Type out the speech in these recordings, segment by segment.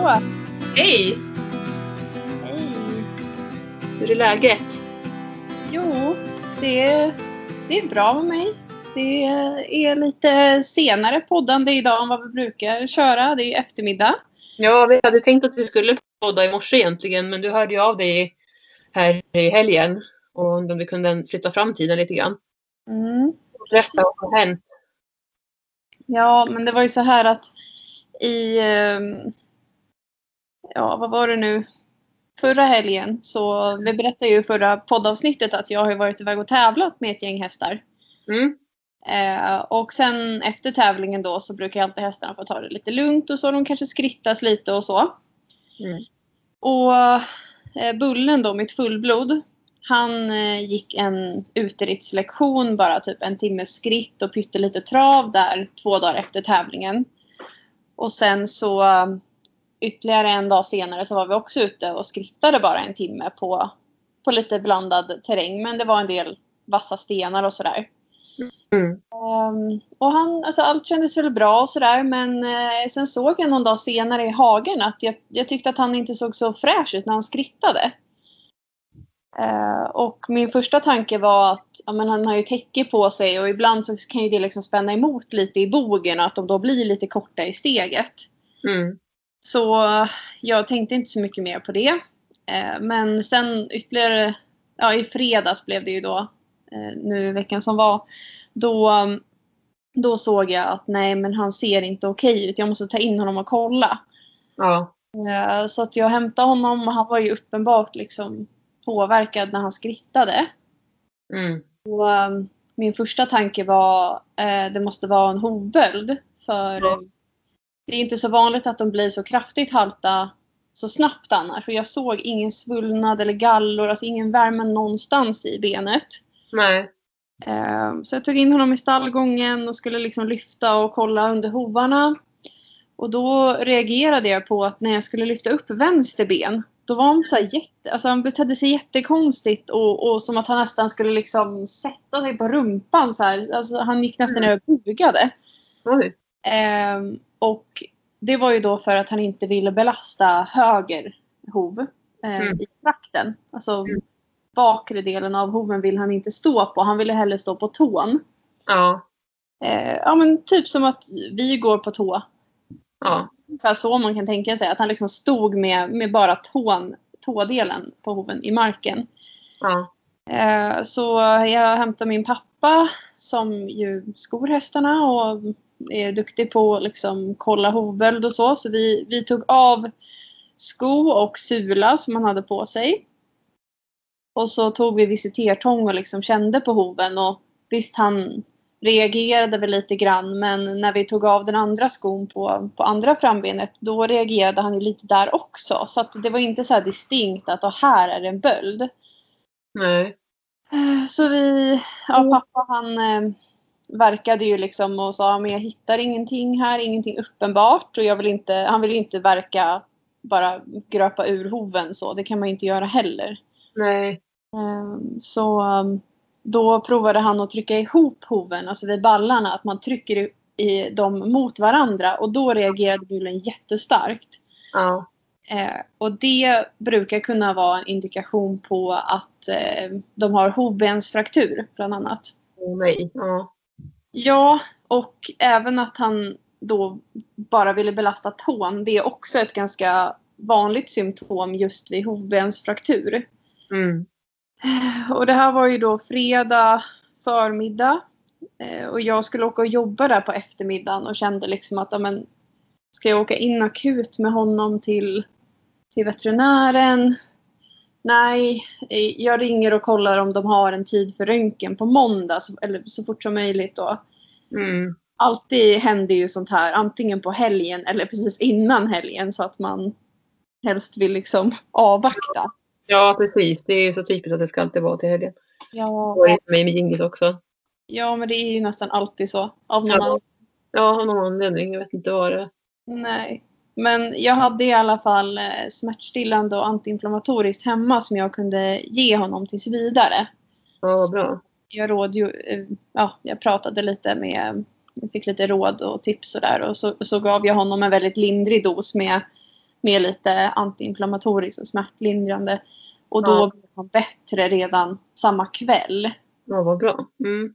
Hallå! Hej! Hej! Hur är läget? Jo, det, det är bra med mig. Det är lite senare poddande idag än vad vi brukar köra. Det är eftermiddag. Ja, vi hade tänkt att vi skulle podda i morse egentligen, men du hörde ju av dig här i helgen och undrade om vi kunde flytta fram tiden lite grann. Mm. Berätta vad som hänt. Ja, men det var ju så här att i... Ja, vad var det nu? Förra helgen så vi berättade ju i förra poddavsnittet att jag har varit iväg och tävlat med ett gäng hästar. Mm. Eh, och sen efter tävlingen då så brukar alltid hästarna få ta det lite lugnt och så. De kanske skrittas lite och så. Mm. Och eh, Bullen då, mitt fullblod, han eh, gick en uterittslektion, bara typ en timmes skritt och pyttelite trav där två dagar efter tävlingen. Och sen så ytterligare en dag senare så var vi också ute och skrittade bara en timme på, på lite blandad terräng. Men det var en del vassa stenar och sådär. Mm. Ehm, och han, alltså allt kändes väl bra och sådär men eh, sen såg jag någon dag senare i hagen att jag, jag tyckte att han inte såg så fräsch ut när han skrittade. Eh, och min första tanke var att ja, men han har ju täcke på sig och ibland så kan ju det liksom spänna emot lite i bogen och att de då blir lite korta i steget. Mm. Så jag tänkte inte så mycket mer på det. Eh, men sen ytterligare, ja i fredags blev det ju då, eh, nu i veckan som var, då, då såg jag att nej men han ser inte okej ut. Jag måste ta in honom och kolla. Ja. Eh, Så att jag hämtade honom och han var ju uppenbart liksom påverkad när han skrittade. Mm. Och, min första tanke var eh, det måste vara en hovböld. För Ja. Det är inte så vanligt att de blir så kraftigt halta så snabbt annars. För jag såg ingen svullnad eller gallor, alltså ingen värme någonstans i benet. Nej. Eh, Så jag tog in honom i stallgången och skulle liksom lyfta och kolla under hovarna. Och då reagerade jag på att när jag skulle lyfta upp vänster ben då var han så här jätte, alltså han betedde sig jättekonstigt och, och som att han nästan skulle liksom sätta sig på rumpan så här. Alltså han gick nästan Mm. över och bugade. Oj. Ehm, och det var ju då för att han inte ville belasta höger hov eh, Mm. i trakten. Alltså Mm. bakre delen av hoven vill han inte stå på. Han ville hellre stå på tån. Ja. Eh, ja men typ som att vi går på tå. Ja. Ungefär så man kan tänka sig. Att han liksom stod med, med bara tån, tådelen på hoven i marken. Ja. Eh, så jag hämtade min pappa som ju skor hästarna och är duktig på att liksom kolla hovböld och så. Så vi, vi tog av sko och sula som han hade på sig. Och så tog vi visitertång och liksom kände på hoven och visst han reagerade väl lite grann men när vi tog av den andra skon på, på andra frambenet då reagerade han lite där också. Så det var inte så här distinkt att "Åh, här är det en böld. Nej. Så vi, ja pappa han eh, verkade ju liksom och sa men jag hittar ingenting här, ingenting uppenbart och jag vill inte, han vill ju inte verka bara gröpa ur hoven så, det kan man ju inte göra heller. Nej. Eh, Så eh, då provade han att trycka ihop hoven, alltså vid ballarna, att man trycker i- dem mot varandra och då reagerade bulen jättestarkt. Ja. Eh, och det brukar kunna vara en indikation på att eh, de har hovbensfraktur bland annat. Åh, nej. Ja. Ja, och även att han då bara ville belasta tån. Det är också ett ganska vanligt symptom just vid hovbensfraktur. Mm. Och det här var ju då fredag förmiddag. Eh, och jag skulle åka och jobba där på eftermiddagen och kände liksom att ja, men, ska jag åka in akut med honom till, till veterinären? Nej, eh, jag ringer och kollar om de har en tid för röntgen på måndag, så, eller så fort som möjligt då. Mm. Alltid händer ju sånt här, antingen på helgen eller precis innan helgen så att man helst vill liksom avvakta. Ja, precis. Det är ju så typiskt att det ska alltid vara till helgen. Ja, för mig med Djingis också. ja men det är ju nästan alltid så. Av någon Ja. anledning. Ja, av någon anledning. Jag vet inte vad det är. Nej. Men jag hade i alla fall eh, smärtstillande och antiinflammatoriskt hemma som jag kunde ge honom tills vidare. Ja, bra. Jag, råd, ju- eh, ja, jag pratade lite med, jag fick lite råd och tips och där och så, så gav jag honom en väldigt lindrig dos med med lite antiinflammatoriskt och smärtlindrande. Och då Ja. blev han bättre redan samma kväll. Ja, vad bra. Mm.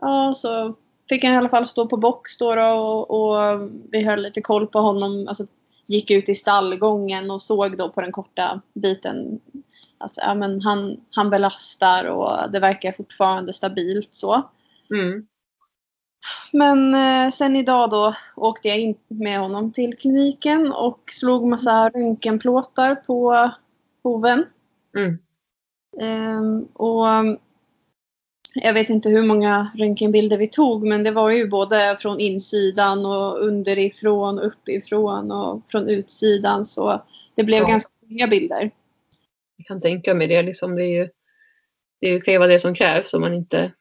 Ja, så fick han i alla fall stå på box då, då och, och vi höll lite koll på honom. Alltså, gick ut i stallgången och såg då på den korta biten att ja, men han, han belastar och det verkar fortfarande stabilt så. Mm. Men eh, sen idag då åkte jag in med honom till kliniken och slog massa röntgenplåtar på hoven. Mm. Ehm, och jag vet inte hur många röntgenbilder vi tog men det var ju både från insidan och underifrån, uppifrån och från utsidan så det blev Ja. ganska många bilder. Jag kan tänka mig det. Liksom, det, är ju, det kan ju vara det som krävs om man inte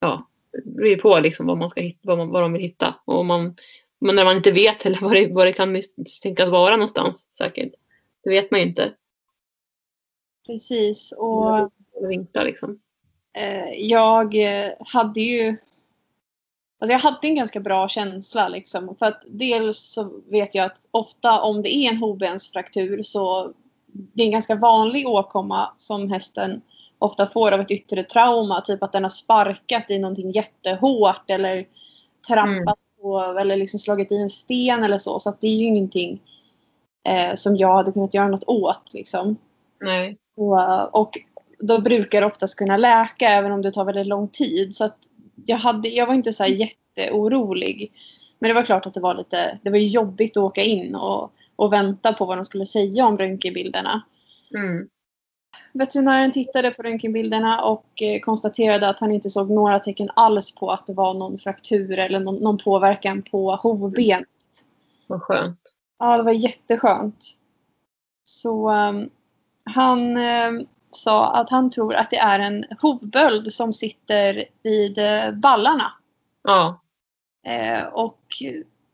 ja, bryr på liksom, vad, man ska vad, man, vad de vill hitta. Och man, men när man inte vet heller vad det, vad det kan misstänkas vara någonstans säkert. Det vet man ju inte. Precis och Eller vinklar liksom. Eh, jag eh, hade ju Alltså jag hade en ganska bra känsla liksom. För att dels så vet jag att ofta om det är en hovbensfraktur så det är en ganska vanlig åkomma som hästen ofta får av ett yttre trauma. Typ att den har sparkat i någonting jättehårt eller trampat på eller liksom slagit i en sten eller så. Så det är ju ingenting eh, som jag hade kunnat göra något åt. Liksom. Nej. Och, och då brukar det oftast kunna läka även om det tar väldigt lång tid. Så jag, hade, jag var inte så här jätteorolig. Men det var klart att det var lite det var jobbigt att åka in och, och vänta på vad de skulle säga om röntgenbilderna. Mm. Veterinären tittade på röntgenbilderna och eh, konstaterade att han inte såg några tecken alls på att det var någon fraktur eller någon, någon påverkan på hovben. Vad skönt. Ja, det var jätteskönt. Så ehm, han ehm, sa att han tror att det är en hovböld som sitter vid eh, ballarna. Ja. Eh, och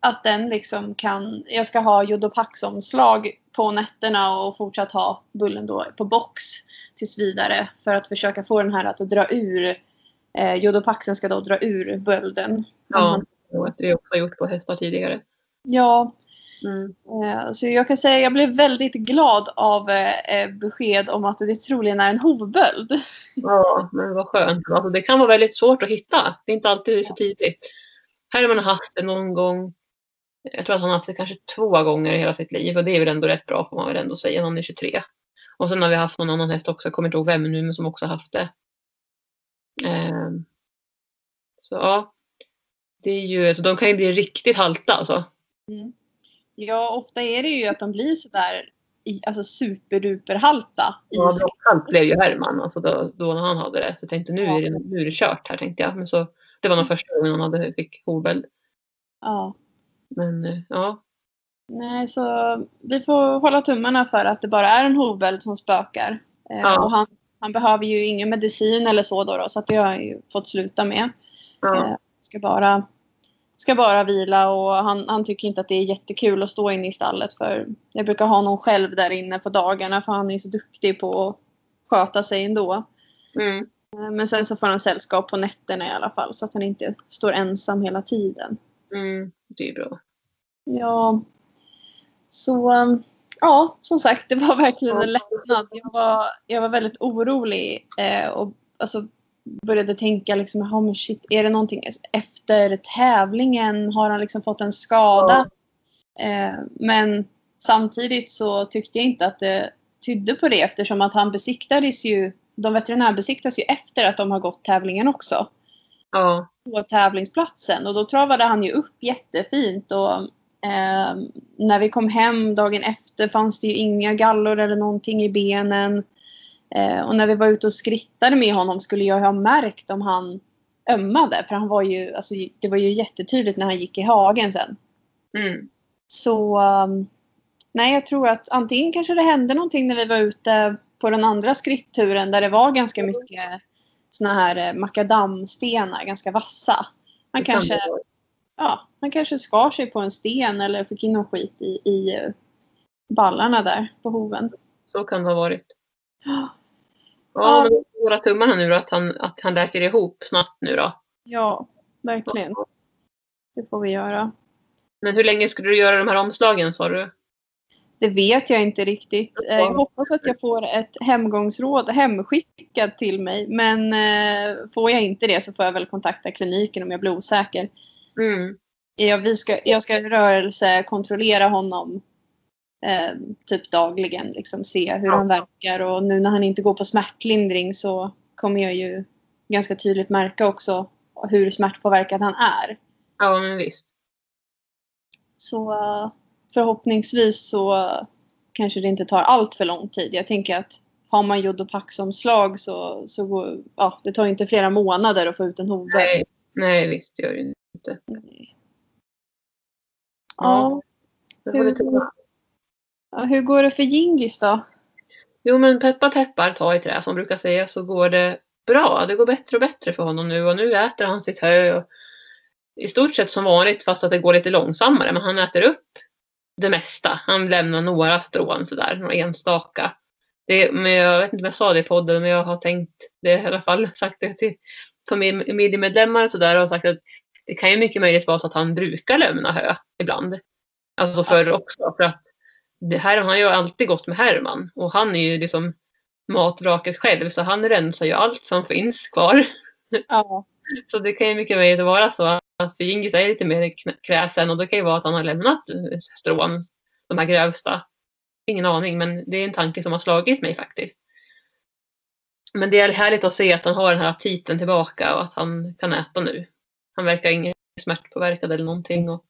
att den liksom kan... Jag ska ha jodopaxomslag på nätterna och fortsatt ha bullen då på box tills vidare för att försöka få den här att dra ur. Eh, jodopaxen ska då dra ur bölden. ja. Och att vi också har gjort på hästar tidigare. Ja, Mm. Eh, Så jag kan säga att jag blev väldigt glad av eh, eh, besked om att det troligen är en hovböld. Ja, men vad skönt. Alltså, det kan vara väldigt svårt att hitta. Det är inte alltid så tydligt. Här har man haft det någon gång. Jag tror att han har haft det kanske två gånger i hela sitt liv och det är väl ändå rätt bra får man väl ändå säga. Han är 23. Och sen har vi haft någon annan häst också, jag kommer inte ihåg vem nu, men som också haft det. Ehm. Så ja. Det är ju, så de kan ju bli riktigt halta alltså. Ja, ofta är det ju att de blir sådär i, alltså superduperhalta. Ja, blockhalt blev ju Herman alltså då, då när han hade det. Så jag tänkte nu är det, nu är det kört här tänkte jag. Men så, det var nog första gången han hade, fick hovböld. Ja. Men eh, ja, Nej, så vi får hålla tummarna för att det bara är en hovböld som spökar. Eh, Ja. Och han, han behöver ju ingen medicin eller så då, då så att det har jag ju fått sluta med. ja. Eh, ska bara, ska bara vila och han, han tycker inte att det är jättekul att stå inne i stallet för jag brukar ha någon själv där inne på dagarna för han är så duktig på att sköta sig ändå. Mm. Men sen så får han sällskap på nätterna i alla fall så att han inte står ensam hela tiden. Mm. Det är bra. Ja, så ja, som sagt, det var verkligen en lättnad. Jag var, jag var väldigt orolig eh, och alltså, började tänka liksom, jaha, men shit, är det någonting efter tävlingen? Har han liksom fått en skada? Eh, men samtidigt så tyckte jag inte att det tydde på det eftersom att han besiktades ju, de veterinärbesiktas ju efter att de har gått tävlingen också Ja. på tävlingsplatsen och då travade han ju upp jättefint och eh, när vi kom hem dagen efter fanns det ju inga gallor eller någonting i benen. Eh, och när vi var ute och skrittade med honom skulle jag ha märkt om han ömmade för han var ju, alltså, det var ju jättetydligt när han gick i hagen sen. Mm. Så um, nej, jag tror att antingen kanske det hände någonting när vi var ute på den andra skritturen där det var ganska mycket såna här eh, makadamstenar, ganska vassa. Han kanske, ja, han kanske skar sig på en sten eller fick in någon skit i, i eh, ballarna där på hoven. Så kan det ha varit. Ja. Men våra tummarna nu då att han, att han läker ihop snabbt nu då. Ja, verkligen. Det får vi göra. Men hur länge skulle du göra de här omslagen sa du? Det vet jag inte riktigt. Eh, Jag hoppas att jag får ett hemgångsråd hemskickat till mig. Men eh, får jag inte det så får jag väl kontakta kliniken om jag blir osäker. Mm. Jag, vi ska, jag ska rörelsekontrollera honom eh, typ dagligen. Liksom, se hur Ja. han verkar. Och nu när han inte går på smärtlindring så kommer jag ju ganska tydligt märka också hur smärtpåverkad han är. Ja, men visst. Så eh, förhoppningsvis så kanske det inte tar allt för lång tid. Jag tänker att har man jodopaxomslag så, så går, ja, det tar ju inte flera månader att få ut en hovböld. Nej, nej visst gör det inte. Ja. Det får vi Hur-. Ja, hur går det för Gingis då? Jo, men peppar peppar, ta i trä som brukar säga, så går det bra. Det går bättre och bättre för honom nu och nu äter han sitt hö. Och I stort sett som vanligt fast att det går lite långsammare. Men han äter upp det mesta. Han lämnar några strån sådär, några enstaka. Det, men jag vet inte om jag sa det i podden, men jag har tänkt det i alla fall sagt det till familjemedlemmar och sådär och sagt att det kan ju mycket möjligt vara så att han brukar lämna hö ibland. Alltså så förr också. För att det här han har ju alltid gått med Herman och han är ju liksom matvraket själv så han rensar ju allt som finns kvar. Ja. Så det kan ju mycket väl vara så att Djingis är lite mer kräsen och det kan ju vara att han har lämnat strån, de här grövsta. Ingen aning men det är en tanke som har slagit mig faktiskt. Men det är härligt att se att han har den här aptiten tillbaka och att han kan äta nu. Han verkar ingen smärtpåverkad eller någonting. Och,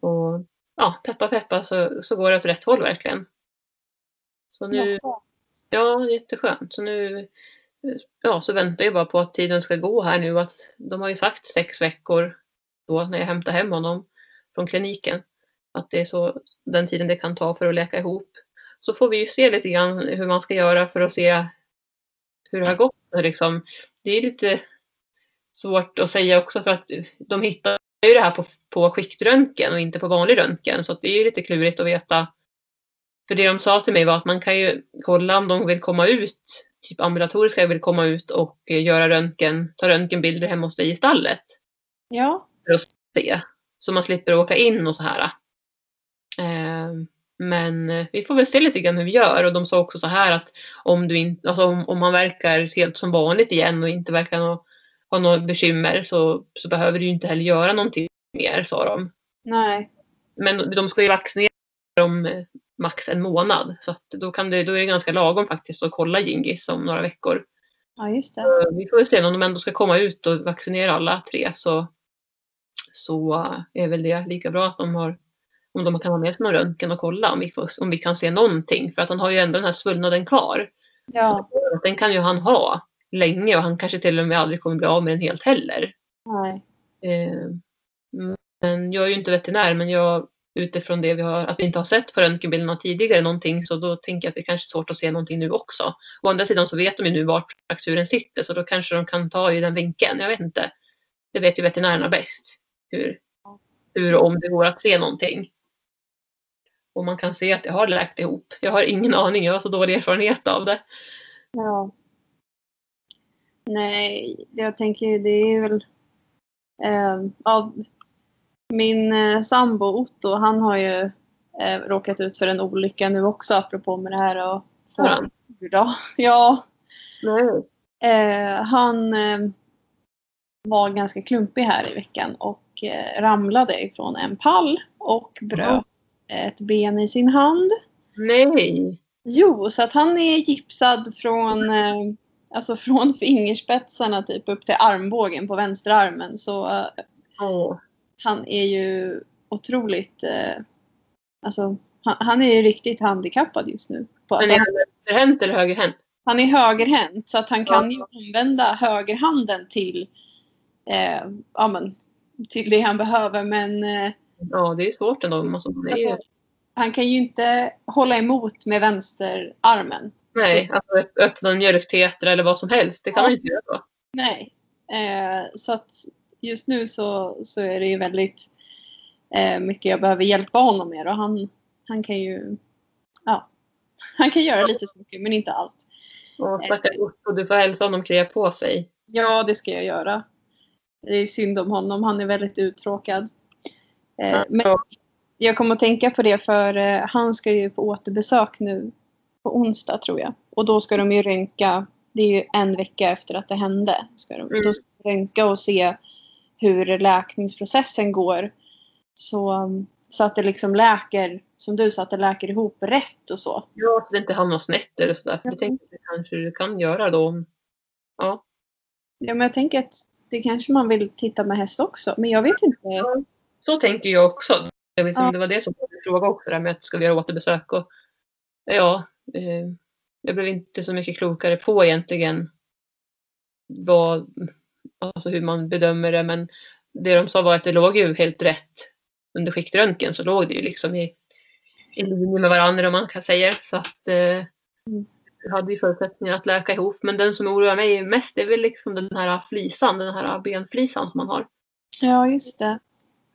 och ja, peppa peppa så, så går det åt rätt håll verkligen. Så nu, Ja, jätteskönt. Så nu ja, så väntar jag bara på att tiden ska gå här nu. Att de har ju sagt sex veckor då när jag hämtar hem honom från kliniken. Att det är så den tiden det kan ta för att läka ihop. Så får vi ju se lite grann hur man ska göra för att se hur det har gått. Liksom. Det är lite svårt att säga också för att de hittar ju det här på, på skiktröntgen och inte på vanlig röntgen. Så att det är ju lite klurigt att veta för det de sa till mig var att man kan ju kolla om de vill komma ut, typ ambulatoriska vill komma ut och eh, göra röntgen, ta röntgenbilder hemma hos dig i stallet. Ja. Se. Så man slipper åka in och så här. Eh, men eh, vi får väl se lite grann hur vi gör och de sa också så här att om, du in, alltså om, om man verkar helt som vanligt igen och inte verkar ha, ha några bekymmer så, så behöver du inte heller göra någonting mer, sa de. Nej. Men de ska ju vaccinera om eh, max en månad. Så att då, kan det, då är det ganska lagom faktiskt att kolla Gingis om några veckor. Ja, just det. Så Vi får se om de ändå ska komma ut och vaccinera alla tre så, så är väl det lika bra att de har om de kan ha med sig någon röntgen och kolla om vi, får, om vi kan se någonting. För att han har ju ändå den här svullnaden kvar. Ja. Den kan ju han ha länge och han kanske till och med aldrig kommer bli av med den helt heller. Nej. Eh, men jag är ju inte veterinär men jag utifrån det vi har, att vi inte har sett på röntgenbilderna tidigare någonting så då tänker jag att det kanske är svårt att se någonting nu också. Å andra sidan så vet de ju nu vart frakturen sitter så då kanske de kan ta i den vinkeln. Jag vet inte. Det vet ju veterinärerna bäst. Hur, hur och om det går att se någonting. Och man kan se att det har läkt ihop. Jag har ingen aning, jag har så dålig erfarenhet av det. Ja. Nej, jag tänker ju det är väl... Eh, ja, min eh, sambo Otto, han har ju eh, råkat ut för en olycka nu också apropå med det här och få. Ja, Nej. eh, han eh, var ganska klumpig här i veckan och eh, ramlade ifrån en pall och bröt ett ben i sin hand. Nej. Jo, så att han är gipsad från, eh, alltså från fingerspetsarna typ upp till armbågen på vänsterarmen. Så Åh. han är ju otroligt, eh, alltså han, han är ju riktigt handikappad just nu. På, Men alltså, är han vänsterhänt eller högerhänt? han är högerhänt så att han kan ju använda högerhanden till, eh, ja, men, till det han behöver. Men eh, Ja, det är svårt ändå. Alltså, han kan ju inte hålla emot med vänsterarmen. Nej, alltså öpp- öppna en mjölkteater eller vad som helst. Det kan Ja. man inte göra så. Nej. Eh, så att just nu så, så är det ju väldigt eh, mycket jag behöver hjälpa honom med. Och han, han kan ju ja, han kan göra lite så mycket men inte allt. Och stackars Otto, du får hälsa honom krya på sig. Ja, det ska jag göra. Det är synd om honom. Han är väldigt uttråkad. Eh, men Ja. Jag kommer att tänka på det för eh, han ska ju på återbesök nu på onsdag tror jag. Och då ska de ju röntga, det är ju en vecka efter att det hände. Ska de, Mm. Då ska de röntga och se hur läkningsprocessen går. Så, um, så att det liksom läker, som du sa, att det läker ihop rätt och så. Ja, så det inte hamnar snett eller sådär. För det tänkte jag kanske du kan göra då. Ja. Ja, men jag tänker att det kanske man vill titta med häst också. Men jag vet inte. Så tänker jag också. Jag vet, Ja. Det var det som var min fråga också, där med att ska vi göra återbesök. Och, ja, jag blev inte så mycket klokare på egentligen vad, alltså hur man bedömer det. Men det de sa var att det låg ju helt rätt under skiktröntgen. Så låg det ju liksom i, i linje med varandra om man kan säga. Så att eh, Mm. hade ju förutsättningar att läka ihop. Men den som oroar mig mest är väl liksom den här flisan, den här benflisan som man har. Ja, just det.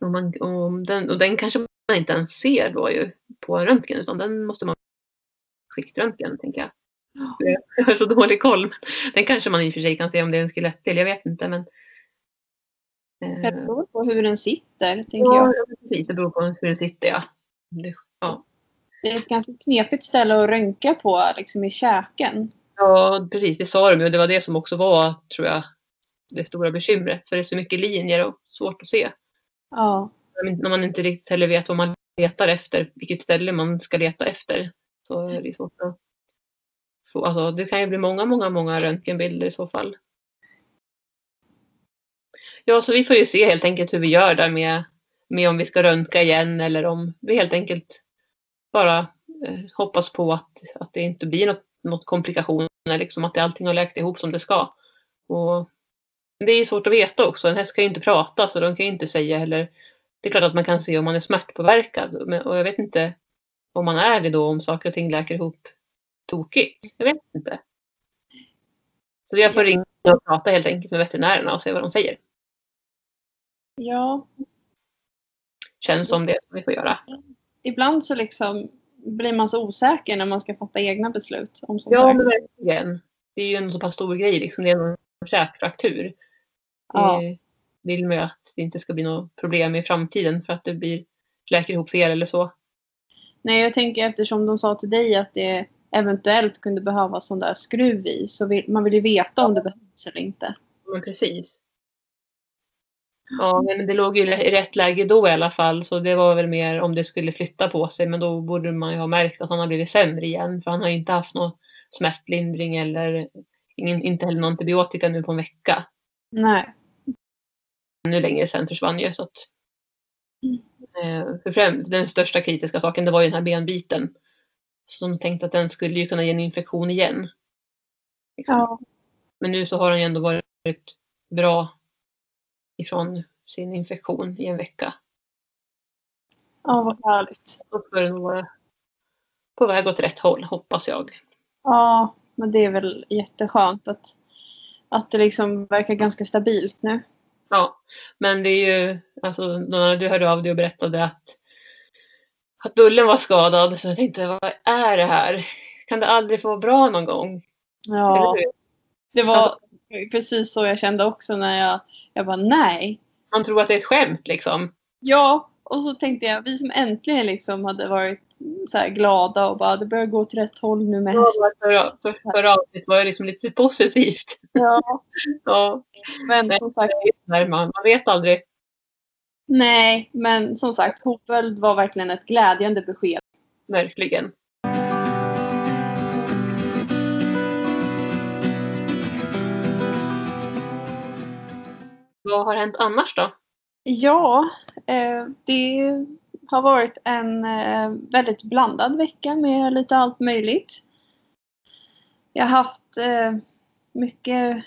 Och, man, och, den, och den kanske man inte ens ser då ju på röntgen utan den måste man skiktröntgen tänker jag. Jag har så dålig koll. Den kanske man i och för sig kan se om det är en skelettdel, jag vet inte men. Eh, Det beror på hur den sitter, tänker ja, jag. ja, precis. Det beror på hur den sitter ja. Det, ja. Det är ett ganska knepigt ställe att röntga på, liksom i käken. ja, precis det sa de ju det var det som också var tror jag det stora bekymret. För det är så mycket linjer och svårt att se. Ja. När man inte riktigt heller vet vad man letar efter, vilket ställe man ska leta efter. Så är det svårt att få, alltså det kan ju bli många, många, många röntgenbilder i så fall. Ja, så vi får ju se helt enkelt hur vi gör där med, med om vi ska röntga igen eller om vi helt enkelt bara eh, hoppas på att, att det inte blir något, något komplikationer, liksom att det, allting har läkt ihop som det ska. Och det är ju svårt att veta också. En häst kan ju inte prata så de kan ju inte säga heller. Det är klart att man kan se om man är smärtpåverkad men, och jag vet inte om man är det då om saker och ting läker ihop tokigt. Jag vet inte. Så jag får ringa och prata helt enkelt med veterinärerna och se vad de säger. ja. Känns som det som vi får göra. Ibland så liksom blir man så osäker när man ska fatta egna beslut om sånt Ja, där. men verkligen. Det är ju en så pass stor grej. Liksom. Det är en käkfraktur. Ja. Det vill man ju att det inte ska bli något problem i framtiden för att det blir läker ihop fel eller så. Nej, jag tänker eftersom de sa till dig att det eventuellt kunde behövas sån där skruv i så vill, man vill ju veta om det behövs eller inte. Men precis. Ja, men det låg ju i rätt läge då i alla fall. Så det var väl mer om det skulle flytta på sig. Men då borde man ju ha märkt att han har blivit sämre igen. För han har ju inte haft någon smärtlindring eller ingen, inte heller någon antibiotika nu på en vecka. Nej. Ännu längre sen försvann ju. Så att, för främ, den största kritiska saken det var ju den här benbiten. Så de tänkte att den skulle ju kunna ge en infektion igen. Liksom. Ja. Men nu så har han ju ändå varit bra ifrån sin infektion i en vecka. ja, vad härligt. Då det nog vara på väg åt rätt håll, hoppas jag. Ja, men det är väl jätteskönt att, att det liksom verkar ganska stabilt nu. Ja, men det är ju, alltså när du hörde av dig och berättade att, att bullen var skadad så jag tänkte, vad är det här? Kan det aldrig få vara bra någon gång? Ja, det var precis så jag kände också när jag, jag bara nej. Man tror att det är ett skämt liksom. Ja, och så tänkte jag, vi som äntligen liksom hade varit så här glada och bara det börjar gå åt rätt håll nu med Ja, hästen. Förra, för, förra avsnittet var ju liksom lite positivt. Ja, Ja, men Nej. som sagt, man, man vet aldrig. nej, men som sagt, Hovöld var verkligen ett glädjande besked. Verkligen. Vad har hänt annars då? Ja, eh, det har varit en eh, väldigt blandad vecka med lite allt möjligt. Jag har haft eh, mycket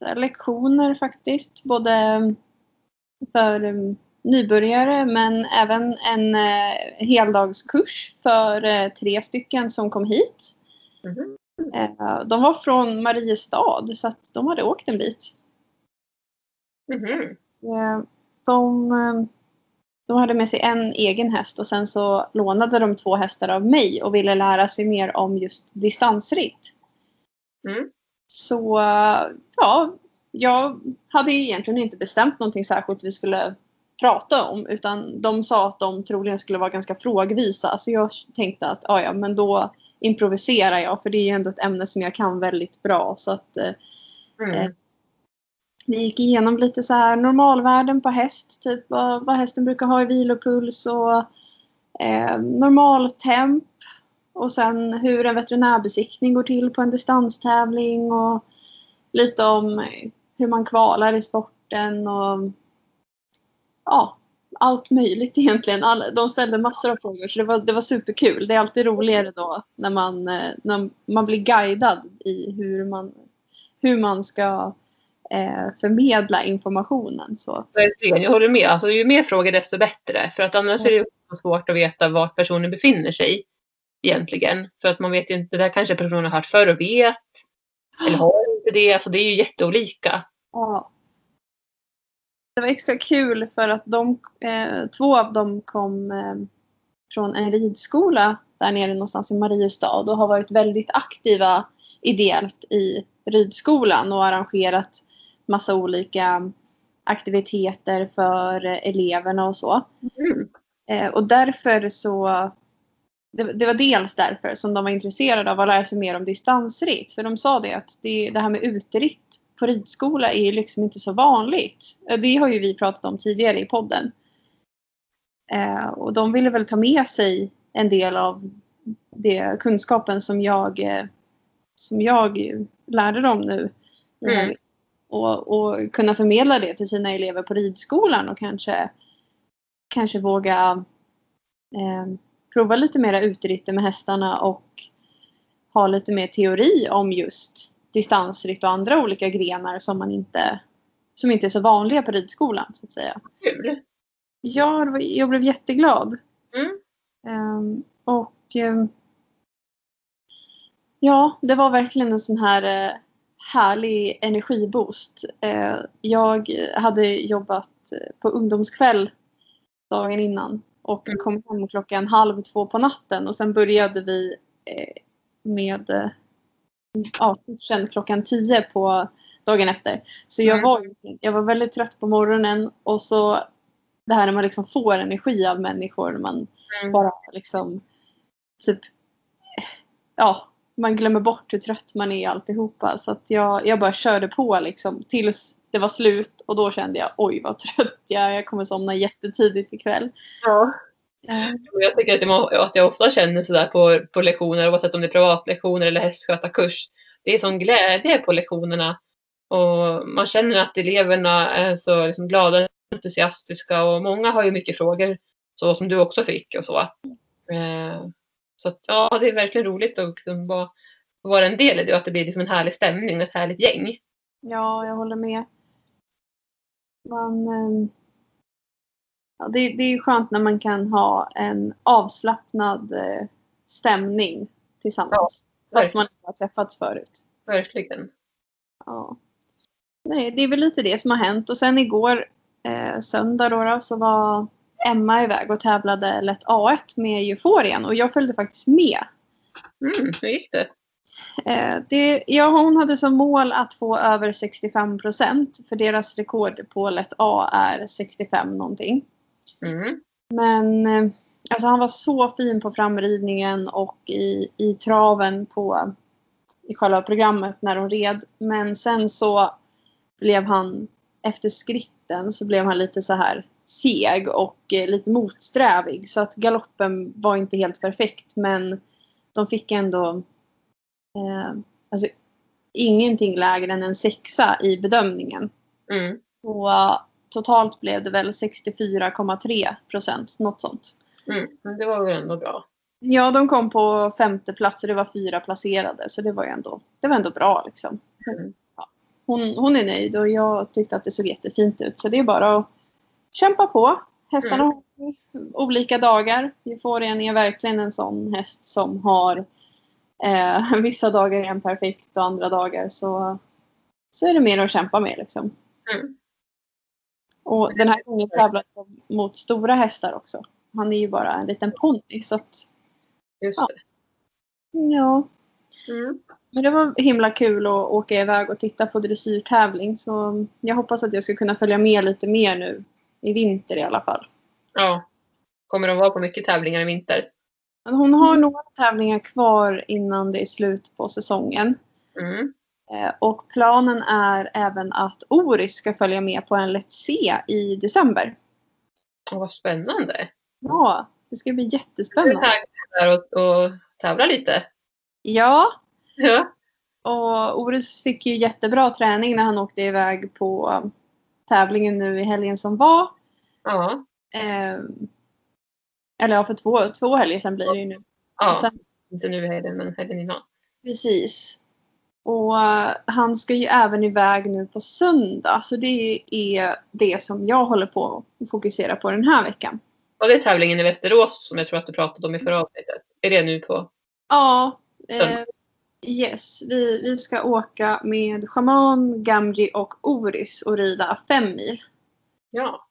här, lektioner faktiskt, både för eh, nybörjare men även en eh, heldagskurs för eh, tre stycken som kom hit. Eh, de var från Mariestad så att de hade åkt en bit. Eh, De, eh, de hade med sig en egen häst och sen så lånade de två hästar av mig och ville lära sig mer om just distansritt. Mm. Så ja, jag hade egentligen inte bestämt någonting särskilt vi skulle prata om utan de sa att de troligen skulle vara ganska frågvisa. Så jag tänkte att ja, ja, men då improviserar jag för det är ju ändå ett ämne som jag kan väldigt bra. Så att, eh, Mm. Vi gick igenom lite så här normalvärden på häst, typ vad, vad hästen brukar ha i vilopuls och eh, normaltemp. Och sen hur en veterinärbesiktning går till på en distanstävling och lite om hur man kvalar i sporten och ja, allt möjligt egentligen. All, de ställde massor av frågor så det var, det var superkul. Det är alltid roligare då när man, eh, när man blir guidad i hur man, hur man ska eh, förmedla informationen. Så. Verkligen, jag håller med. Alltså, ju mer frågor desto bättre. För att annars är det också svårt att veta vart personen befinner sig egentligen. För att man vet ju inte, det där kanske personen har hört förr och vet. Eller har inte det. Alltså det är ju jätteolika. Ja. Det var extra kul för att de, eh, två av dem kom eh, från en ridskola där nere någonstans i Mariestad och har varit väldigt aktiva ideellt i ridskolan och arrangerat massa olika aktiviteter för eleverna och så. Mm. Eh, och därför så det, det var dels därför som de var intresserade av att lära sig mer om distansritt. För de sa det att det, det här med uteritt på ridskola är ju liksom inte så vanligt. Eh, Det har ju vi pratat om tidigare i podden. Eh, och de ville väl ta med sig en del av det kunskapen som jag, eh, som jag lärde dem nu. Mm. Och, och kunna förmedla det till sina elever på ridskolan och kanske, kanske våga eh, prova lite mera uteritter med hästarna och ha lite mer teori om just distansritt och andra olika grenar som man inte som inte är så vanliga på ridskolan så att säga. Kul. Ja, var- jag blev jätteglad. Mm. Ehm, och ehm, ja, det var verkligen en sån här eh, härlig energiboost. Eh, jag hade jobbat eh, på ungdomskväll dagen innan och Mm. kom hem klockan halv två på natten och sen började vi eh, med ja, kursen klockan tio på dagen efter. Så jag Mm. var, jag var väldigt trött på morgonen och så det här när man liksom får energi av människor. Man Mm. bara liksom typ ja, man glömmer bort hur trött man är alltihopa. Så att jag, jag bara körde på liksom tills det var slut och då kände jag oj vad trött jag är. Jag kommer somna jättetidigt ikväll. Ja. Eh, Jag tycker att jag, att jag ofta känner sådär på, på lektioner, oavsett om det är privatlektioner eller hästskötarkurs. Det är sån glädje på lektionerna. Och man känner att eleverna är så liksom glada och entusiastiska och många har ju mycket frågor, så som du också fick och så. Eh, så att, ja, det är verkligen roligt att liksom vara, vara en del i det och att det blir liksom en härlig stämning och ett härligt gäng. Ja, jag håller med. Man, ehm, ja, det, det är ju skönt när man kan ha en avslappnad eh, stämning tillsammans. fast man inte har träffats förut. Verkligen. Ja. Nej, det är väl lite det som har hänt. Och sen igår, eh, söndag då, då, så var Emma iväg och tävlade lätt A1 med Euforien och jag följde faktiskt med. Mm, hur gick det? Eh, det, ja, hon hade som mål att få över 65 procent för deras rekord på lätt A är 65 någonting. Mm. Men eh, alltså han var så fin på framridningen och i, i traven på i själva programmet när de red. Men sen så blev han efter skritten så blev han lite så här seg och eh, lite motsträvig. Så att galoppen var inte helt perfekt men de fick ändå eh, alltså, ingenting lägre än en sexa i bedömningen. Mm. Så eh, totalt blev det väl 64,3 procent, något sånt. Mm. Det var väl ändå bra. Ja, de kom på femte plats och det var fyra placerade så det var ju ändå, det var ändå bra liksom. Mm. Ja. Hon, hon är nöjd och jag tyckte att det såg jättefint ut så det är bara att kämpa på. Hästarna Mm. har olika dagar. Euphorian är verkligen en sån häst som har eh, vissa dagar är en perfekt och andra dagar så, så är det mer att kämpa med liksom. Mm. Och den här gången tävlade de mot stora hästar också. Han är ju bara en liten ponny så att Just Ja. det. ja. Mm. Men det var himla kul att åka iväg och titta på dressyrtävling så jag hoppas att jag ska kunna följa med lite mer nu i vinter i alla fall. Ja. Kommer de vara på mycket tävlingar i vinter? Men hon har några tävlingar kvar innan det är slut på säsongen. Mm. Eh, Och planen är även att Oris ska följa med på en Let's Se i december. Och vad spännande. Ja, det ska bli är jättespännande. taggad där och, och tävla lite. Ja, Ja. och Oris fick ju jättebra träning när han åkte iväg på tävlingen nu i helgen som var. Ja. Eh, eller ja, för två, två helger sedan blir det ju nu. Ja. sen, Inte nu i helgen, men helgen innan. precis. Och eh, han ska ju även iväg nu på söndag. Så det är det som jag håller på att fokusera på den här veckan. Och det är tävlingen i Västerås som jag tror att du pratade om i förra avsnittet. Är det nu på? Ja, eh. Yes. Vi, vi ska åka med Shaman, Gamji och Oris och rida fem mil. Ja.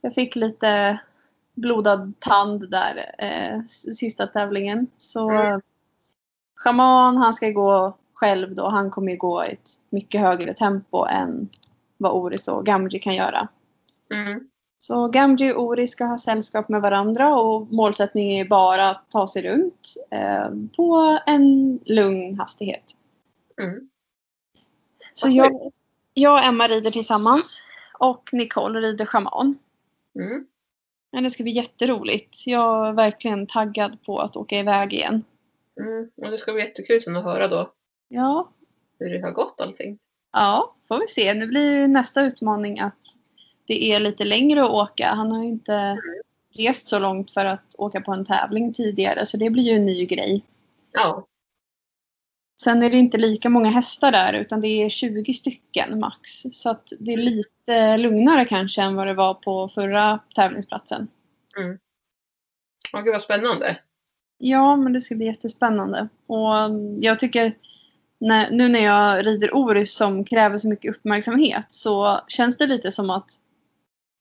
Jag fick lite blodad tand där eh, sista tävlingen. Så Mm. Shaman han ska gå själv då. Han kommer ju gå i ett mycket högre tempo än vad Oris och Gamji kan göra. Mm. Så Gamji och Oris ska ha sällskap med varandra och målsättningen är bara att ta sig runt eh, på en lugn hastighet. Mm. Så jag, jag och Emma rider tillsammans och Nicole rider Shaman. Mm. Men det ska bli jätteroligt. Jag är verkligen taggad på att åka iväg igen. Mm. Och det ska bli jättekul sen att höra då Ja, hur det har gått allting. ja, får vi se. Nu blir ju nästa utmaning att det är lite längre att åka. Han har ju inte rest så långt för att åka på en tävling tidigare så det blir ju en ny grej. Ja. Sen är det inte lika många hästar där utan det är 20 stycken max. Så att det är lite lugnare kanske än vad det var på förra tävlingsplatsen. Åh, gud vad spännande. Ja, men det ska bli jättespännande. Och mm, jag tycker när, nu när jag rider Orus som kräver så mycket uppmärksamhet så känns det lite som att,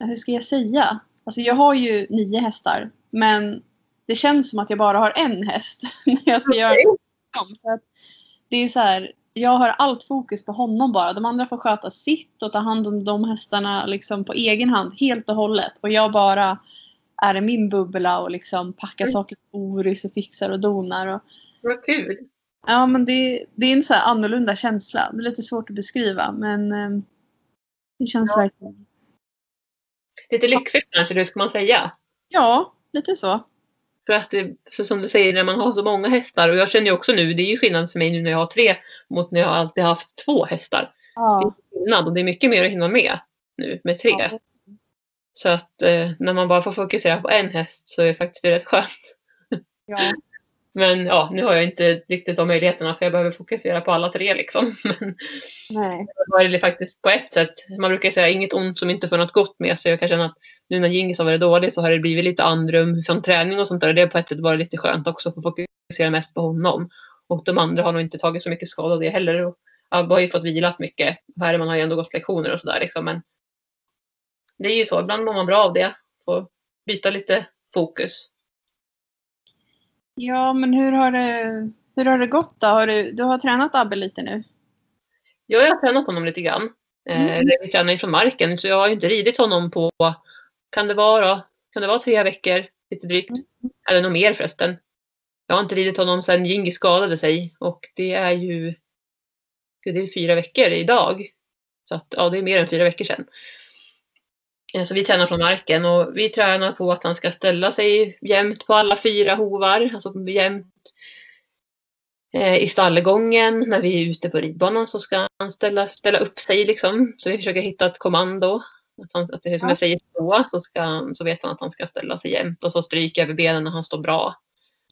hur ska jag säga? Alltså jag har ju nio hästar men det känns som att jag bara har en häst när jag ska göra dem. För det är så här, jag har allt fokus på honom bara. De andra får sköta sitt och ta hand om de hästarna liksom på egen hand helt och hållet. Och jag bara är i min bubbla och liksom packar Mm. saker på Orus och fixar och donar. Och, Vad kul. ja, men det, det är en så annorlunda känsla. Det är lite svårt att beskriva men eh, det känns Ja. verkligen... Lite lyxigt kanske, det ska man säga. Ja, lite så. För att det, så som du säger, när man har så många hästar, och jag känner ju också nu, det är ju skillnad för mig nu när jag har tre mot när jag alltid haft två hästar. Ja. Det är skillnad och det är mycket mer att hinna med nu med tre. Ja. Så att eh, när man bara får fokusera på en häst så är det faktiskt rätt skönt. Ja. Men ja, nu har jag inte riktigt de möjligheterna för jag behöver fokusera på alla tre liksom. Men Nej. det faktiskt på ett sätt, man brukar säga inget ont som inte får något gott med så jag kan känna att nu när Gingis har varit dålig så har det blivit lite andrum från träning och sånt där och det på ett sätt varit lite skönt också för att fokusera mest på honom. Och de andra har nog inte tagit så mycket skada av det heller. Och Abba har ju fått vilat mycket. Herman har ju ändå gått lektioner och sådär liksom. Men det är ju så, ibland mår man bra av det. Få byta lite fokus. Ja, men hur har det, hur har det gått då? Har du, du har tränat Abbe lite nu? Jag har tränat honom lite grann. Eh, Mm. eller vi tränar ifrån marken så jag har ju inte ridit honom på, kan det vara, kan det vara tre veckor lite drygt? Mm. Eller något mer förresten. Jag har inte ridit honom sedan Gingis skadade sig och det är ju det är fyra veckor idag. Så att, ja, det är mer än fyra veckor sedan. Eh, Så vi tränar från marken och vi tränar på att han ska ställa sig jämnt på alla fyra hovar. Alltså jämnt eh, i stallgången. När vi är ute på ridbanan så ska han ställa, ställa upp sig liksom. Så vi försöker hitta ett kommando. Att, han, att det som Ja. jag säger så, så, ska han, så vet han att han ska ställa sig jämnt och så stryka över benen när han står bra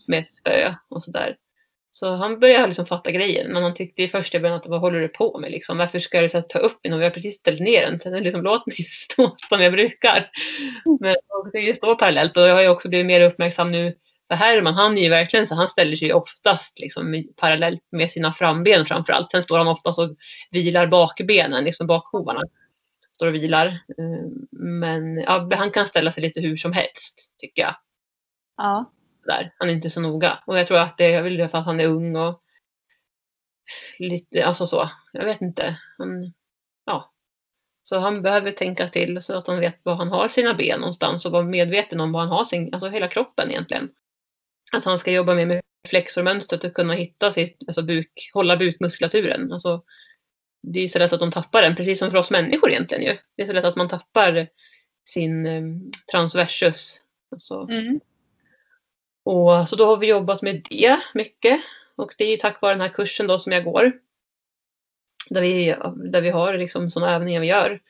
med spö och sådär. Så han började liksom fatta grejen. Men han tyckte i första början att vad håller du på med liksom? Varför ska du så här, ta upp den vi har precis ställt ner den. Sen liksom, låt mig stå som jag brukar. Men det står parallellt och jag har ju också blivit mer uppmärksam nu. För Herman han är ju verkligen så han ställer sig ju oftast liksom parallellt med sina framben framförallt. Sen står han oftast och vilar bakbenen, liksom bakhovarna. Står och vilar. Eh, men ja, han kan ställa sig lite hur som helst tycker jag Ja där. Han är inte så noga. Och jag tror att det är väl för att han är ung och lite, alltså så. Jag vet inte. Han, ja. Så han behöver tänka till så att han vet var han har sina ben någonstans och vara medveten om var han har sin, alltså hela kroppen egentligen. Att han ska jobba mer med flexormönstret och kunna hitta sitt, alltså buk, hålla bukmuskulaturen. Alltså, det är så lätt att de tappar den, precis som för oss människor egentligen ju. Det är så lätt att man tappar sin eh, transversus. Alltså. Mm. Och, så då har vi jobbat med det mycket. Och det är tack vare den här kursen då som jag går. Där vi, där vi har liksom sådana övningar vi gör.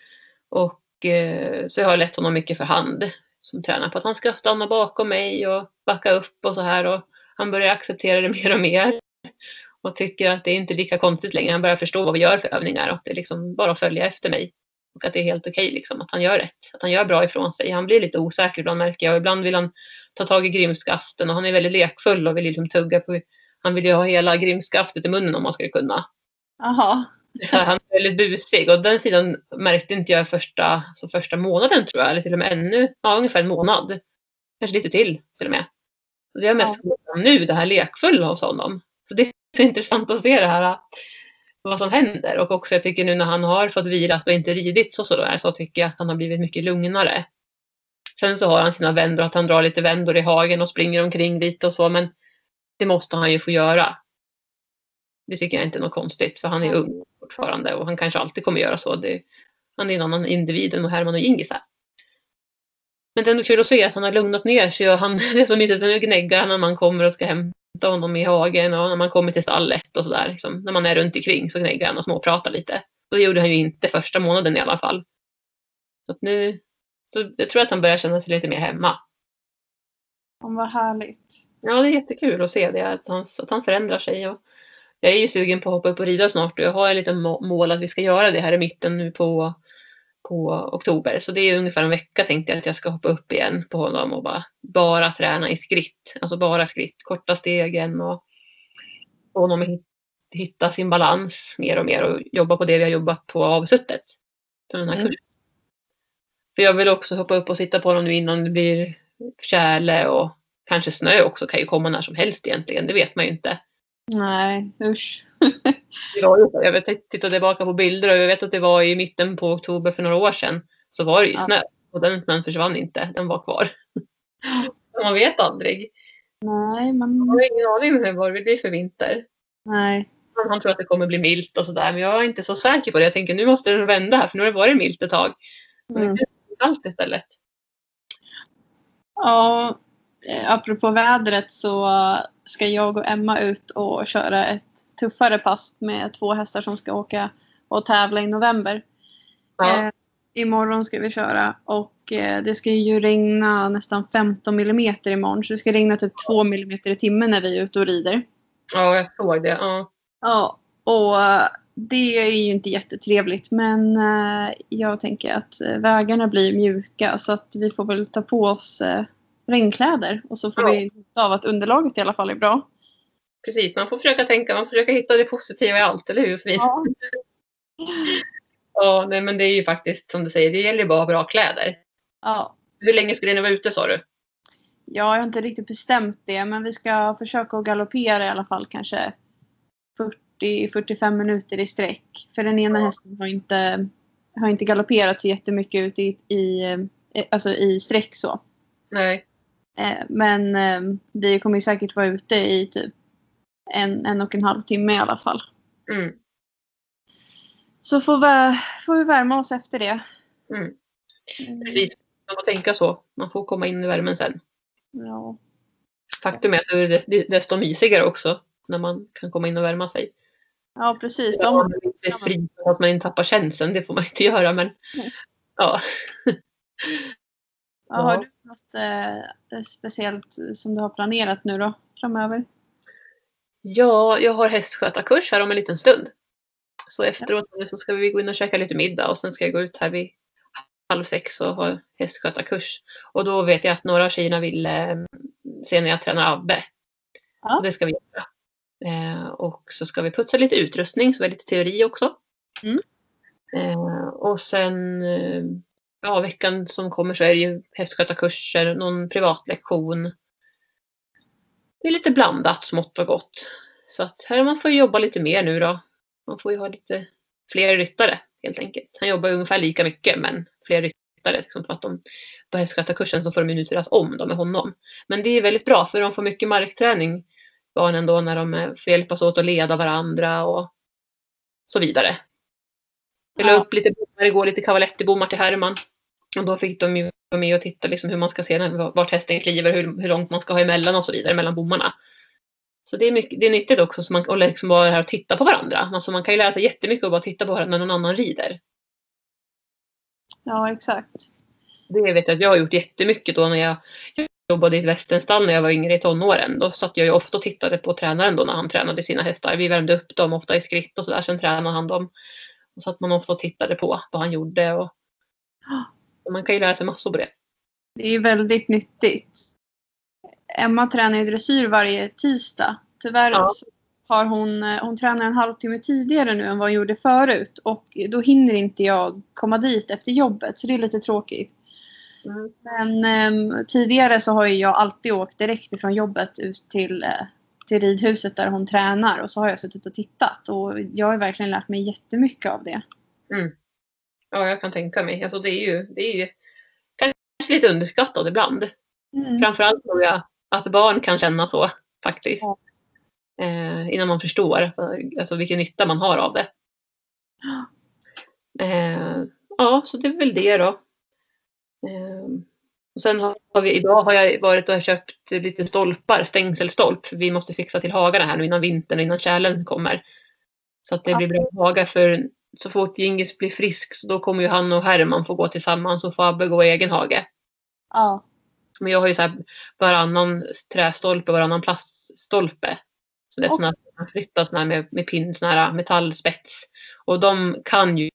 Och eh, så jag har lett honom mycket för hand. Som tränar på att han ska stanna bakom mig och backa upp och så här. Och han börjar acceptera det mer och mer. Och tycker att det är inte lika konstigt längre. Han börjar förstå vad vi gör för övningar. Och det är liksom bara att följa efter mig. Och att det är helt okej okay, liksom, att han gör rätt. Att han gör bra ifrån sig. Han blir lite osäker ibland märker jag. Och ibland vill han ta tag i grimskaften. Och han är väldigt lekfull och vill liksom tugga på. Han vill ju ha hela grimskaftet i munnen om man skulle kunna. Aha. Han är väldigt busig och den sidan märkte inte jag första, alltså första månaden tror jag. Eller till och med ännu, ja ungefär en månad. Kanske lite till till och med. Det är mest ja. nu, det här lekfulla hos honom. Så det är så intressant att se det här vad som händer. Och också jag tycker nu när han har fått vilat och inte ridit så sådär så tycker jag att han har blivit mycket lugnare. Sen så har han sina vändor, att han drar lite vändor i hagen och springer omkring lite och så men det måste han ju få göra. Det tycker jag inte är något konstigt för han är ung fortfarande och han kanske alltid kommer göra så. Det, han är en annan individ än Herman och Ingis här. Men det är ändå kul att se att han har lugnat ner sig och han, det är så mysigt nu gnäggar han när man kommer och ska hämta honom i hagen och när man kommer till stallet och sådär. Liksom. När man är runt omkring så gnäggar han och småpratar lite. Och det gjorde han ju inte första månaden i alla fall. Så nu, så jag tror att han börjar känna sig lite mer hemma. Om vad härligt. Ja, det är jättekul att se det, att han, att han förändrar sig. Och jag är ju sugen på att hoppa upp och rida snart och jag har ett litet mål att vi ska göra det här i mitten nu på, på oktober. Så det är ungefär en vecka tänkte jag att jag ska hoppa upp igen på honom och bara, bara träna i skritt. Alltså bara skritt, korta stegen och få honom att hitta sin balans mer och mer och jobba på det vi har jobbat på avsuttet. För den här mm. kursen. För jag vill också hoppa upp och sitta på honom nu innan det blir tjäle och kanske snö också kan ju komma när som helst egentligen. Det vet man ju inte. Nej, usch. jag vet, tittade tillbaka på bilder och jag vet att det var i mitten på oktober för några år sedan. Så var det ju snö och den snön försvann inte. Den var kvar. man vet aldrig. Nej, man... man har ingen aning om vad det blir för vinter. Nej. Han tror att det kommer bli milt och sådär men jag är inte så säker på det. Jag tänker nu måste det vända här för nu har det varit milt ett tag. Men mm. det är kallt istället. Ja, eh, apropå vädret så ska jag och Emma ut och köra ett tuffare pass med två hästar som ska åka och tävla i november. Ja. Eh, imorgon ska vi köra och eh, det ska ju regna nästan 15 millimeter imorgon så det ska regna typ 2 millimeter i timmen när vi är ute och rider. Ja, jag såg det. Ja, ja och eh, det är ju inte jättetrevligt men eh, jag tänker att eh, vägarna blir mjuka så att vi får väl ta på oss eh, regnkläder och så får ja. vi av att underlaget i alla fall är bra. Precis, man får försöka tänka, man får försöka hitta det positiva i allt, eller hur Ja. ja, nej, men det är ju faktiskt som du säger, det gäller ju bara bra kläder. Ja. Hur länge skulle ni vara ute sa du? Ja, jag har inte riktigt bestämt det, men vi ska försöka att galoppera i alla fall kanske 40-45 minuter i sträck. För den ena ja. hästen har inte, har inte galopperat så jättemycket ut i, i, alltså i sträck så. Nej. Eh, men eh, vi kommer säkert vara ute i typ en, en och en halv timme i alla fall. Mm. Så får vi, får vi värma oss efter det. Mm. mm. Precis, man får tänka så. Man får komma in i värmen sen. Ja. Faktum är att det är desto mysigare också när man kan komma in och värma sig. Ja, precis. De... Ja, det är fri att man inte tappar känslan, det får man inte göra men mm. ja. Ja, har du något eh, speciellt som du har planerat nu då framöver? Ja, jag har hästskötarkurs här om en liten stund. Så efteråt så ska vi gå in och käka lite middag och sen ska jag gå ut här vid halv sex och ha hästskötarkurs. Och då vet jag att några av tjejerna vill eh, se när jag tränar Abbe. Ja. Så det ska vi göra. Eh, och så ska vi putsa lite utrustning, så vi har lite teori också. Mm. Eh, och sen ja, veckan som kommer så är det ju hästskötarkurser, någon privatlektion. Det är lite blandat smått och gott. Så att här man får jobba lite mer nu då. Man får ju ha lite fler ryttare helt enkelt. Han jobbar ungefär lika mycket men fler ryttare. Liksom, för att de, på hästskötarkursen så får de ju nu turas om då med honom. Men det är väldigt bra för de får mycket markträning barnen då när de eh, får hjälpas åt att leda varandra och så vidare. La Ja. upp lite bommar igår, lite cavaletti-bommar till Herman. Och då fick de ju vara med och titta liksom hur man ska se vart hästen kliver, hur, hur långt man ska ha emellan och så vidare mellan bommarna. Så det är, mycket, det är nyttigt också så man, och liksom vara här och titta på varandra. Alltså man kan ju lära sig jättemycket av att bara titta på varandra när någon annan rider. Ja, exakt. Det vet jag att jag har gjort jättemycket då när jag jobbade i ett västernstall när jag var yngre i tonåren. Då satt jag ju ofta och tittade på tränaren då när han tränade sina hästar. Vi värmde upp dem ofta i skritt och sådär. Sen tränade han dem. Och så att man ofta och tittade på vad han gjorde. Och, och man kan ju lära sig massor på det. Det är ju väldigt nyttigt. Emma tränar ju dressyr varje tisdag. Tyvärr Ja. så har hon, eh, hon tränar en halvtimme tidigare nu än vad hon gjorde förut. Och då hinner inte jag komma dit efter jobbet. Så det är lite tråkigt. Mm. Men ehm, tidigare så har ju jag alltid åkt direkt ifrån jobbet ut till, eh, till ridhuset där hon tränar. Och så har jag suttit och tittat. Och jag har verkligen lärt mig jättemycket av det. Ja, jag kan tänka mig. Alltså det är ju, det är ju kanske lite underskattat ibland. Framförallt tror jag att barn kan känna så faktiskt. Ja. Eh, innan man förstår alltså, vilken nytta man har av det. Eh, ja, så det är väl det då. Eh, och sen har vi, idag har jag varit och köpt lite stolpar, stängselstolp. Vi måste fixa till hagarna här nu innan vintern och innan tjälen kommer. Så att det blir bra hagar för så fort Gingis blir frisk så då kommer ju han och Herman få gå tillsammans och får Abbe gå i egen hage. Ja. Men jag har ju så här varannan trästolpe, varannan plaststolpe. Så det är såna här man flyttar såna här med, med pinn, såna här metallspets. Och de kan ju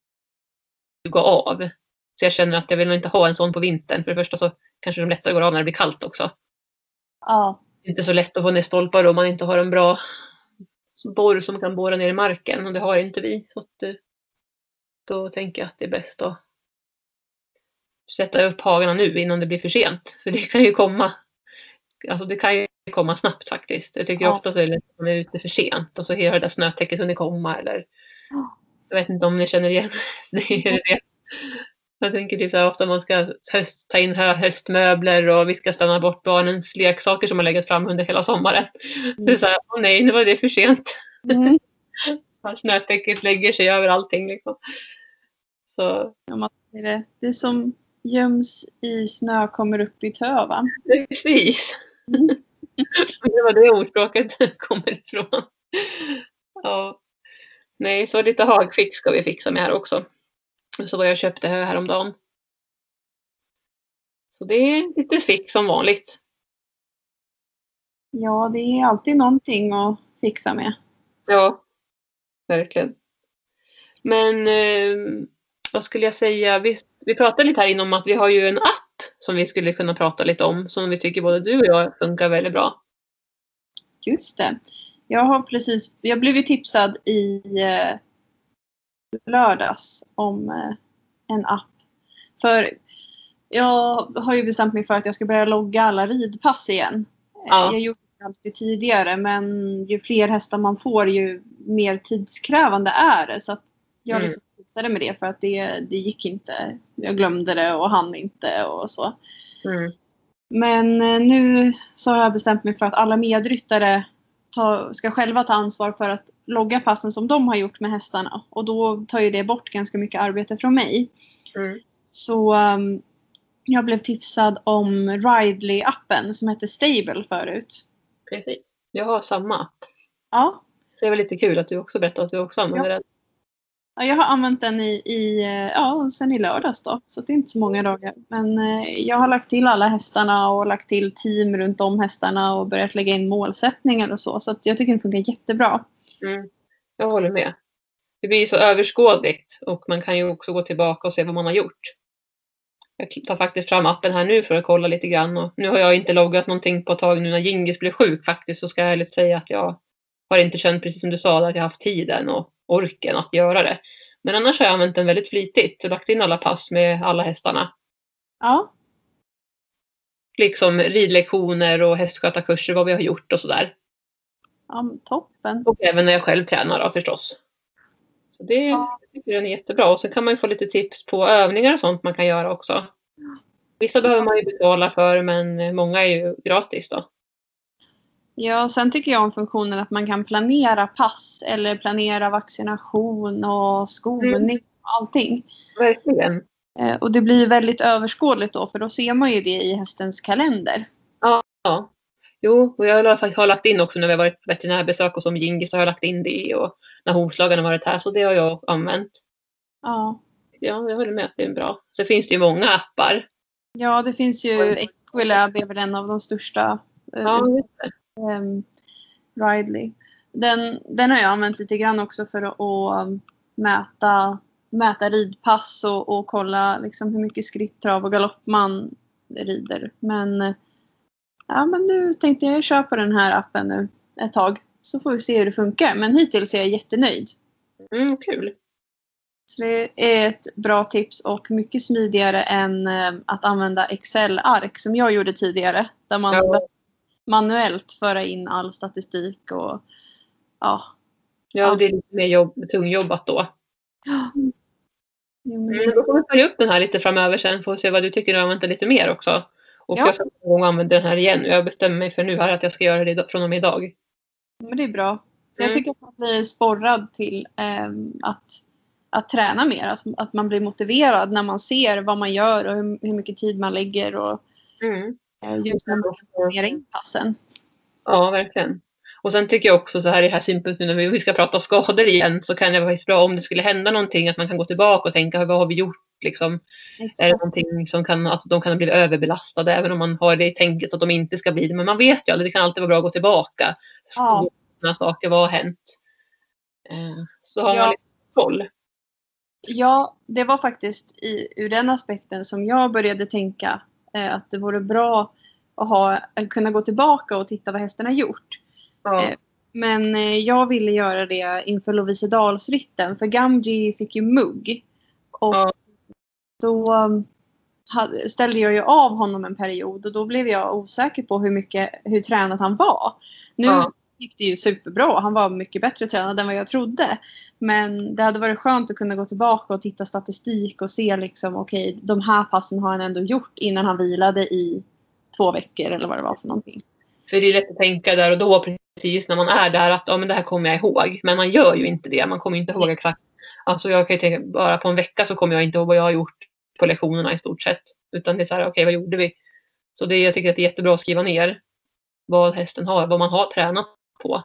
gå av. Så jag känner att jag vill nog inte ha en sån på vintern. För det första så kanske de lättare går av när det blir kallt också. Ja. Det är inte så lätt att få ner stolpar om man inte har en bra borr som kan borra ner i marken. Och det har inte vi. Så att, eh, då tänker jag att det är bäst att sätta upp hagarna nu innan det blir för sent. För det kan ju komma Alltså det kan ju komma snabbt faktiskt. Jag tycker Ja. ofta så är det att man är ute för sent och så har det där snötäcket hunnit komma eller Ja. jag vet inte om ni känner igen det. Jag tänker typ så här, ofta man ska höst, ta in hö, höstmöbler och vi ska stanna bort barnens leksaker som har legat fram under hela sommaren. Det är så här, åh nej, nu var det för sent. Mm. Snötäcket lägger sig över allting liksom. Så Det är det. Det som göms i snö kommer upp i tö va? precis. Mm. det var det ordspråket kommer ifrån. Ja. Nej, så lite hagfix ska vi fixa med här också. Så var jag köpte hö häromdagen. Så det är lite fix som vanligt. Ja, det är alltid någonting att fixa med. Ja, verkligen. Men eh, vad skulle jag säga? Vi, vi pratade lite här inom att vi har ju en app som vi skulle kunna prata lite om. Som vi tycker både du och jag funkar väldigt bra. Just det. Jag har precis, jag blev ju tipsad i eh, lördags om eh, en app. För jag har ju bestämt mig för att jag ska börja logga alla ridpass igen. Eh, Ja. Jag gjorde det alltid tidigare men ju fler hästar man får ju mer tidskrävande är det. Så att jag Mm. liksom slutade med det för att det, det gick inte. Jag glömde det och hann inte och så. Mm. Men eh, nu så har jag bestämt mig för att alla medryttare ta, ska själva ta ansvar för att logga passen som de har gjort med hästarna. Och då tar ju det bort ganska mycket arbete från mig. Mm. Så ehm, jag blev tipsad om Ridley-appen som hette Stable förut. Precis. Jag har samma app. Ja, Så det väl lite kul att du också berättar att du också använder den. Ja, jag har använt den i, i, eh, ja, sen i lördags då, så det är inte så många dagar. Men eh, jag har lagt till alla hästarna och lagt till team runt om hästarna och börjat lägga in målsättningar och så. Så jag tycker den funkar jättebra. Mm. Jag håller med. Det blir så överskådligt och man kan ju också gå tillbaka och se vad man har gjort. Jag tar faktiskt fram appen här nu för att kolla lite grann. Och nu har jag inte loggat någonting på ett tag nu när Gingis blev sjuk faktiskt. Så ska jag ärligt säga att jag har inte känt, precis som du sa, att jag haft tiden och orken att göra det. Men annars har jag använt den väldigt flitigt och lagt in alla pass med alla hästarna. Ja, Liksom ridlektioner och hästskötarkurser, vad vi har gjort och sådär. ja toppen. Och även när jag själv tränar då, förstås. Så det Ja. tycker den är jättebra. Och så kan man ju få lite tips på övningar och sånt man kan göra också. Vissa behöver man ju betala för men många är ju gratis då. Ja, sen tycker jag om funktionen att man kan planera pass eller planera vaccination och skolning och allting. Verkligen. Eh, Och det blir väldigt överskådligt då för då ser man ju det i hästens kalender. Ja. Jo, och jag har lagt in också när vi har varit på veterinärbesök och som Gingis har jag lagt in det och när hovslagen har varit här så det har jag använt. Ja. Ja, jag håller med att det är bra. Så finns det ju många appar. Ja, det finns ju Equilab är väl en av de största. eh, Ja, just det. Ehm, Ridley. Den, den har jag använt lite grann också för att, um, mäta, mäta ridpass och, och kolla liksom hur mycket skritt, trav och galopp man rider. Men, ja, men nu tänkte jag köpa den här appen nu ett tag. Så får vi se hur det funkar. Men hittills är jag jättenöjd. Mm, kul. Så det är ett bra tips och mycket smidigare än eh, att använda Excel-ark som jag gjorde tidigare. Där man Ja. Manuellt föra in all statistik och ja. Ja, det är lite mer jobb, tungjobbat då. Men- Mm, då får vi följa upp den här lite framöver sen får vi se vad du tycker om den lite mer också. Och Ja. jag ska någon gång använda den här igen. Jag bestämmer mig för nu här att jag ska göra det från och med idag. Men det är bra. Jag Mm. tycker att man blir sporrad till ehm, att, att träna mer. Alltså, att man blir motiverad när man ser vad man gör och hur, hur mycket tid man lägger och Mm. Eh, just när man kan planera in passen. Ja, verkligen. Och sen tycker jag också så här i här synpunkten när vi ska prata skador igen så kan det vara bra om det skulle hända någonting att man kan gå tillbaka och tänka vad har vi gjort liksom. Är det någonting som kan, att de kan ha blivit överbelastade även om man har det i tänket att de inte ska bli det. Men man vet ju aldrig, det kan alltid vara bra att gå tillbaka. Ja. Saker vad har hänt. Eh, Så har Ja. man lite koll. Ja, det var faktiskt i, ur den aspekten som jag började tänka att det vore bra att ha, att kunna gå tillbaka och titta vad hästen har gjort. Ja. Eh, Men eh, jag ville göra det inför Lovisedalsritten för Gamji fick ju mugg. Och Ja. då um, ställde jag ju av honom en period och då blev jag osäker på hur, mycket, hur tränad han var. Nu Ja. Gick det ju superbra. Han var mycket bättre tränad än vad jag trodde. Men det hade varit skönt att kunna gå tillbaka och titta statistik och se liksom okej, de här passen har han ändå gjort innan han vilade i två veckor eller vad det var för någonting. För det är lätt att tänka där och då precis när man är där att ja, men det här kommer jag ihåg. Men man gör ju inte det. Man kommer inte ihåg exakt. Alltså jag kan ju tänka bara på en vecka så kommer jag inte ihåg vad jag har gjort på lektionerna i stort sett. Utan det är så här, okej vad gjorde vi? Så det, jag tycker att det är jättebra att skriva ner vad hästen har, vad man har tränat på.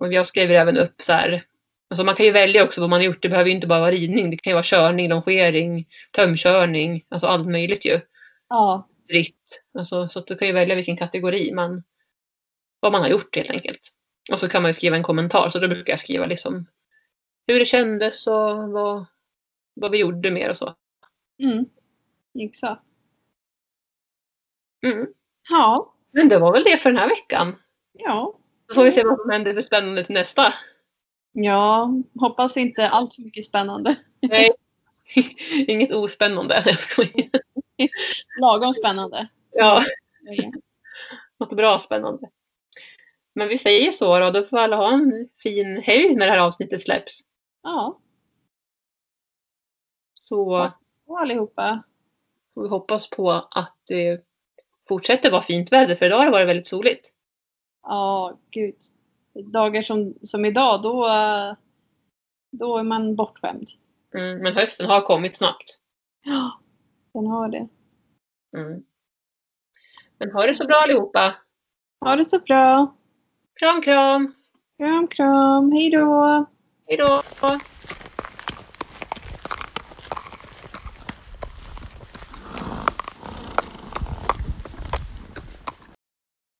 Och jag skriver även upp så här. Alltså man kan ju välja också vad man har gjort. Det behöver ju inte bara vara ridning. Det kan ju vara körning, longering, tömkörning. Alltså allt möjligt ju Ja, ritt. Alltså, så att du kan ju välja vilken kategori man, vad man har gjort helt enkelt. Och så kan man ju skriva en kommentar. Så då brukar jag skriva liksom hur det kändes och vad, vad vi gjorde mer och så. mm. exakt. Mm. Ja, Men det var väl det för den här veckan. ja. Då får vi se vad som händer för spännande till nästa. Ja, hoppas inte allt för mycket spännande. Nej. Inget ospännande. Jag skojar. Lagom spännande. Ja, något bra spännande. Men vi säger så då. Då får alla ha en fin helg när det här avsnittet släpps. Ja, Så och allihopa. får vi hoppas på att det fortsätter vara fint väder för idag har det varit väldigt soligt. Ja, gud. Dagar som, som idag, då, då är man bortskämd. Mm, men hösten har kommit snabbt. Ja, den har det. Mm. Men ha det så bra allihopa. Ha det så bra. Kram kram! Kram, kram. Hej då. Hej då!